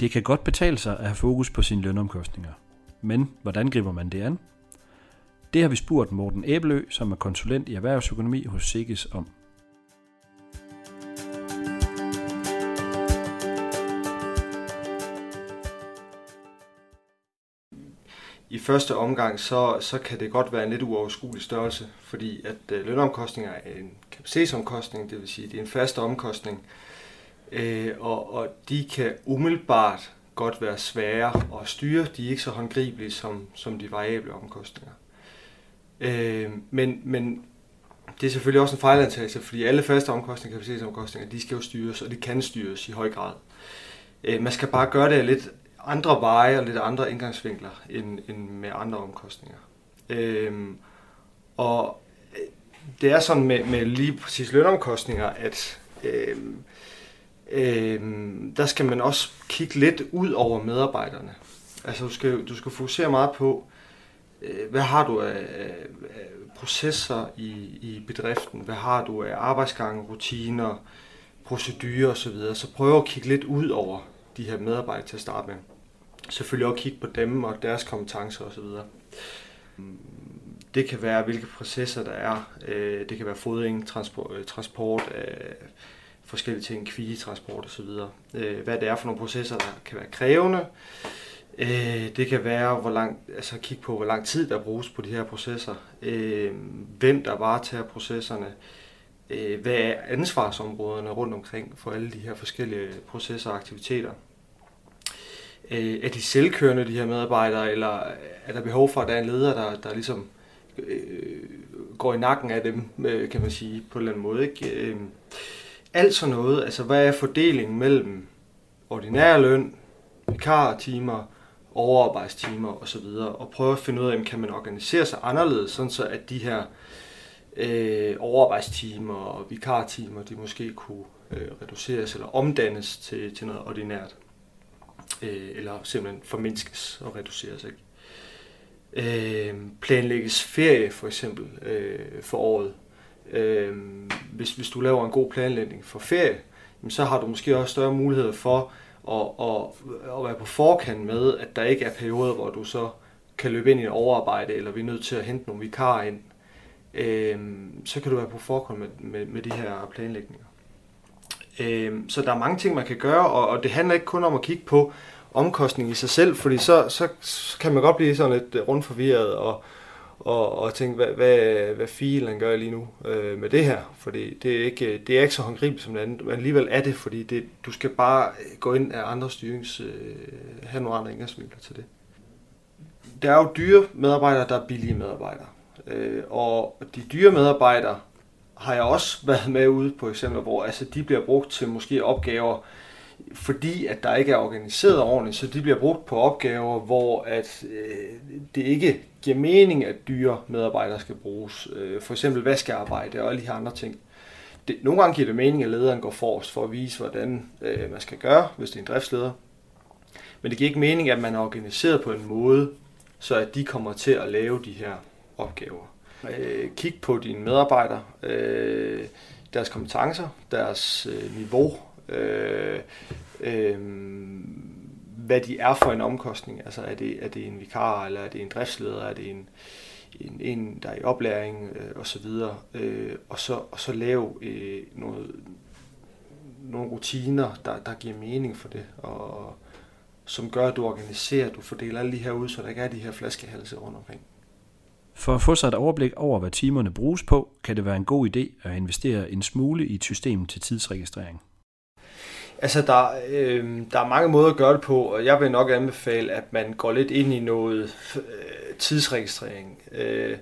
Det kan godt betale sig at have fokus på sine lønomkostninger. Men hvordan griber man det an? Det har vi spurgt Morten Æbelø, som er konsulent i erhvervsøkonomi hos Sikkes om. I første omgang, så, så kan det godt være en lidt uoverskuelig størrelse, fordi at øh, lønomkostninger er en kapacitetsomkostning, det vil sige, det er en fast omkostning, øh, Øh, og, og de kan umiddelbart godt være svære at styre. De er ikke så håndgribelige som, som de variable omkostninger. Øh, men, men det er selvfølgelig også en fejlantagelse, fordi alle faste omkostninger, kapacitetsomkostninger, de skal jo styres, og de kan styres i høj grad. Øh, man skal bare gøre det lidt andre veje og lidt andre indgangsvinkler end, end med andre omkostninger. Øh, og det er sådan med, med lige præcis lønomkostninger, at øh, øh, der skal man også kigge lidt ud over medarbejderne. Altså du skal, du skal fokusere meget på, øh, hvad har du af, af, af processer i, i bedriften, hvad har du af arbejdsgange, rutiner, procedurer osv. Så prøv at kigge lidt ud over de her medarbejdere til at starte med. Selvfølgelig også kigge på dem og deres kompetencer osv. Det kan være, hvilke processer der er. Øh, det kan være fodring, transport, øh, transport af forskellige ting, kvigetransport osv. Øh, hvad det er for nogle processer, der kan være krævende. Øh, det kan være, hvor lang, altså kigge på, hvor lang tid der bruges på de her processer. Øh, hvem der varetager processerne. Øh, hvad er ansvarsområderne rundt omkring for alle de her forskellige processer og aktiviteter. Øh, er de selvkørende, de her medarbejdere, eller er der behov for, at der er en leder, der, der ligesom øh, går i nakken af dem, kan man sige, på en eller anden måde. Ikke? Alt sådan noget, altså hvad er fordelingen mellem ordinær løn, vikartimer, overarbejdstimer osv., og prøve at finde ud af, om kan man organisere sig anderledes, sådan så at de her øh, overarbejdstimer og vikartimer, de måske kunne øh, reduceres eller omdannes til, til noget ordinært. Øh, eller simpelthen formindskes og reduceres. Ikke? Øh, planlægges ferie for eksempel øh, for året, Øh, hvis, hvis du laver en god planlægning for ferie, så har du måske også større muligheder for at, at, at være på forkant med, at der ikke er perioder, hvor du så kan løbe ind i et overarbejde, eller vi er nødt til at hente nogle vikarer ind. Øhm, så kan du være på forkant med, med, med de her planlægninger. Øhm, så der er mange ting, man kan gøre, og, og det handler ikke kun om at kigge på omkostning i sig selv, fordi så, så, så kan man godt blive sådan lidt rundt forvirret og, og, og tænke, hvad, hvad, hvad filen gør lige nu øh, med det her, fordi det er ikke, det er ikke så håndgribeligt som det andet, men alligevel er det, fordi det, du skal bare gå ind af andre styrings, øh, have nogle andre indgangsvinkler til det. Der er jo dyre medarbejdere, der er billige medarbejdere, øh, og de dyre medarbejdere har jeg også været med ude på eksempler, hvor altså, de bliver brugt til måske opgaver, fordi at der ikke er organiseret ordentligt, så de bliver brugt på opgaver, hvor at øh, det ikke giver mening, at dyre medarbejdere skal bruges. Øh, for eksempel vaskearbejde og alle de her andre ting. Det, nogle gange giver det mening, at lederen går forrest for at vise, hvordan øh, man skal gøre, hvis det er en driftsleder. Men det giver ikke mening, at man er organiseret på en måde, så at de kommer til at lave de her opgaver. Øh, kig på dine medarbejdere, øh, deres kompetencer, deres øh, niveau, øh, øh, hvad de er for en omkostning. Altså er det, er det en vikar, eller er det en driftsleder, er det en, en, en der er i oplæring øh, osv. Øh, og, så, og så lave øh, noget, nogle rutiner, der, der giver mening for det, og som gør, at du organiserer, du fordeler alle de her ud, så der ikke er de her flaskehalse rundt omkring. For at få sig et overblik over, hvad timerne bruges på, kan det være en god idé at investere en smule i et system til tidsregistrering. Altså, der, øh, der er mange måder at gøre det på, og jeg vil nok anbefale, at man går lidt ind i noget øh, tidsregistrering. Øh,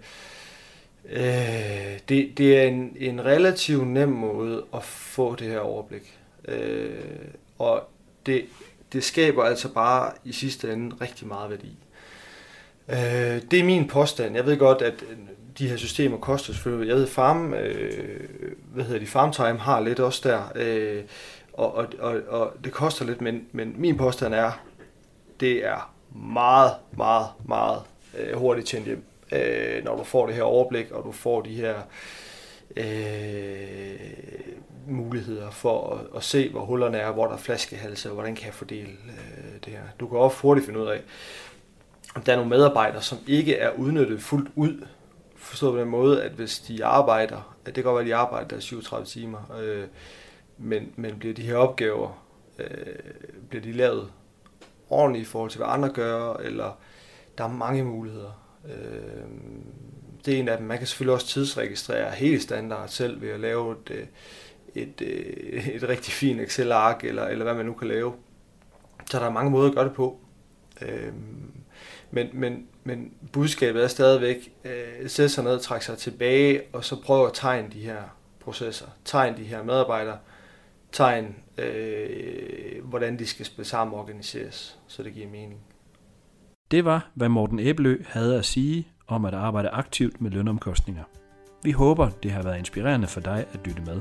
øh, det, det er en, en relativt nem måde at få det her overblik. Øh, og det, det skaber altså bare i sidste ende rigtig meget værdi. Øh, det er min påstand. Jeg ved godt, at øh, de her systemer koster selvfølgelig. Jeg ved, Farm, øh, hvad hedder de, FarmTime har lidt også der. Øh, og, og, og, og det koster lidt, men, men min påstand er, det er meget, meget, meget øh, hurtigt tjent hjem, øh, når du får det her overblik, og du får de her øh, muligheder for at, at se, hvor hullerne er, hvor der er flaskehalse, og hvordan kan jeg fordele øh, det her. Du kan også hurtigt finde ud af, om der er nogle medarbejdere, som ikke er udnyttet fuldt ud, forstået på den måde, at hvis de arbejder, at det kan godt være, at de arbejder der 37 timer, øh, men, men bliver de her opgaver, øh, bliver de lavet ordentligt i forhold til, hvad andre gør, eller der er mange muligheder. Øh, det er en af dem. Man kan selvfølgelig også tidsregistrere helt standard selv ved at lave et, øh, et, et, et rigtig fint Excel-ark, eller, eller hvad man nu kan lave. Så der er mange måder at gøre det på. Øh, men, men, men budskabet er stadigvæk, øh, sætte sig ned, trække sig tilbage, og så prøve at tegne de her processer, tegne de her medarbejdere, tegn, øh, hvordan de skal spille sammen og organiseres, så det giver mening. Det var, hvad Morten Æblø havde at sige om at arbejde aktivt med lønomkostninger. Vi håber, det har været inspirerende for dig at lytte med.